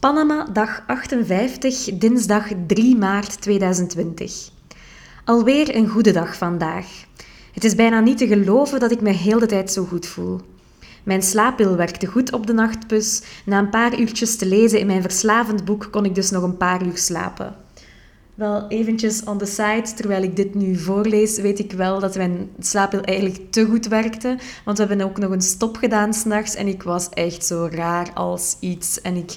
Panama, dag 58, dinsdag 3 maart 2020. Alweer een goede dag vandaag. Het is bijna niet te geloven dat ik me heel de tijd zo goed voel. Mijn slaappil werkte goed op de nachtbus. Na een paar uurtjes te lezen in mijn verslavend boek kon ik dus nog een paar uur slapen. Wel, eventjes on the side, terwijl ik dit nu voorlees, weet ik wel dat mijn slaappil eigenlijk te goed werkte. Want we hebben ook nog een stop gedaan s'nachts en ik was echt zo raar als iets. En ik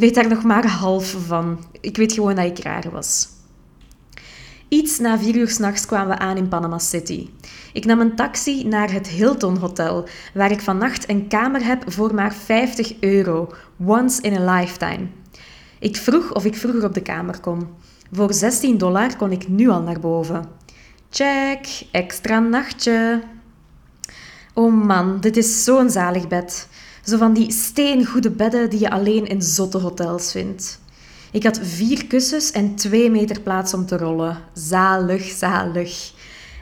weet daar nog maar half van. Ik weet gewoon dat ik raar was. Iets na vier uur s'nachts kwamen we aan in Panama City. Ik nam een taxi naar het Hilton Hotel, waar ik vannacht een kamer heb voor maar 50 euro. Once in a lifetime. Ik vroeg of ik vroeger op de kamer kon. Voor 16 dollar kon ik nu al naar boven. Check, extra nachtje. Oh man, dit is zo'n zalig bed. Zo van die steengoede bedden die je alleen in zotte hotels vindt. Ik had vier kussens en twee meter plaats om te rollen. Zalig, zalig.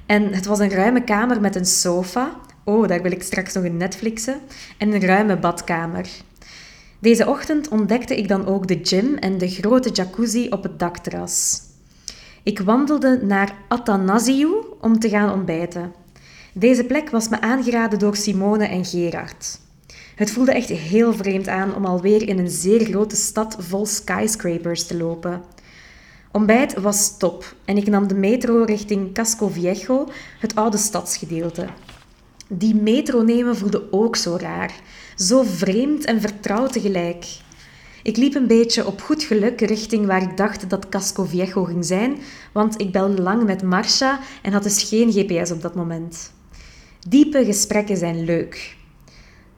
En het was een ruime kamer met een sofa. Oh, daar wil ik straks nog een Netflixen. En een ruime badkamer. Deze ochtend ontdekte ik dan ook de gym en de grote jacuzzi op het dakterras. Ik wandelde naar Athanasiu om te gaan ontbijten. Deze plek was me aangeraden door Simone en Gerard. Het voelde echt heel vreemd aan om alweer in een zeer grote stad vol skyscrapers te lopen. Ontbijt was top en ik nam de metro richting Casco Viejo, het oude stadsgedeelte. Die metro nemen voelde ook zo raar, zo vreemd en vertrouwd tegelijk. Ik liep een beetje op goed geluk richting waar ik dacht dat Casco Viejo ging zijn, want ik belde lang met Marcia en had dus geen GPS op dat moment. Diepe gesprekken zijn leuk.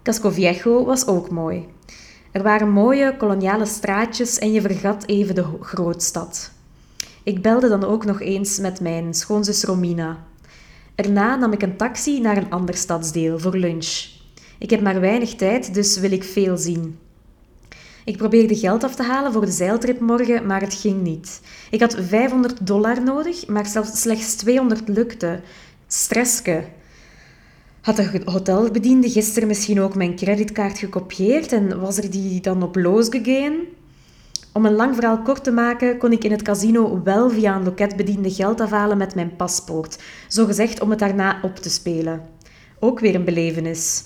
Casco Viejo was ook mooi. Er waren mooie koloniale straatjes en je vergat even de grootstad. Ik belde dan ook nog eens met mijn schoonzus Romina. Erna nam ik een taxi naar een ander stadsdeel voor lunch. Ik heb maar weinig tijd, dus wil ik veel zien. Ik probeerde geld af te halen voor de zeiltrip morgen, maar het ging niet. Ik had 500 dollar nodig, maar zelfs slechts 200 lukte. Stresske. Had de hotelbediende gisteren misschien ook mijn creditkaart gekopieerd en was er die dan op losgegaan? Om een lang verhaal kort te maken, kon ik in het casino wel via een loketbediende geld afhalen met mijn paspoort, zogezegd om het daarna op te spelen. Ook weer een belevenis.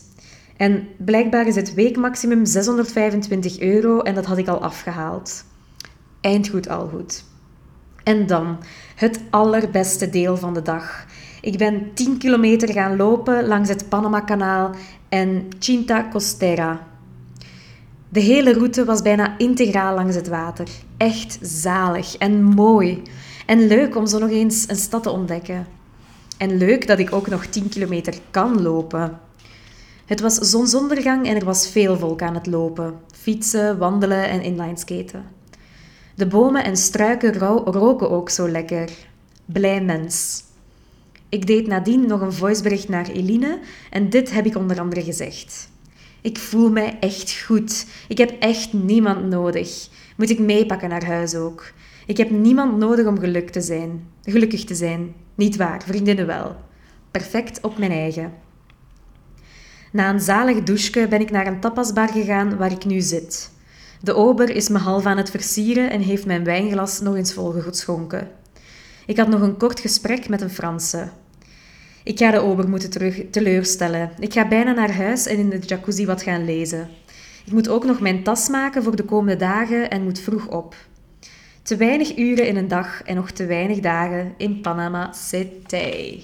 En blijkbaar is het weekmaximum 625 euro en dat had ik al afgehaald. Eindgoed al goed. En dan, het allerbeste deel van de dag. Ik ben 10 kilometer gaan lopen langs het Panama-kanaal en Cinta Costera. De hele route was bijna integraal langs het water. Echt zalig en mooi. En leuk om zo nog eens een stad te ontdekken. En leuk dat ik ook nog 10 kilometer kan lopen. Het was zonsondergang en er was veel volk aan het lopen. Fietsen, wandelen en inlineskaten. De bomen en struiken roken ook zo lekker. Blij mens. Ik deed nadien nog een voicebericht naar Eline en dit heb ik onder andere gezegd. Ik voel mij echt goed. Ik heb echt niemand nodig. Moet ik meepakken naar huis ook. Ik heb niemand nodig om geluk te zijn. gelukkig te zijn. Niet waar, vriendinnen wel. Perfect op mijn eigen. Na een zalig douche ben ik naar een tapasbar gegaan waar ik nu zit. De ober is me half aan het versieren en heeft mijn wijnglas nog eens volgeschonken. Ik had nog een kort gesprek met een Franse. Ik ga de ober moeten terug teleurstellen. Ik ga bijna naar huis en in de jacuzzi wat gaan lezen. Ik moet ook nog mijn tas maken voor de komende dagen en moet vroeg op. Te weinig uren in een dag en nog te weinig dagen in Panama City.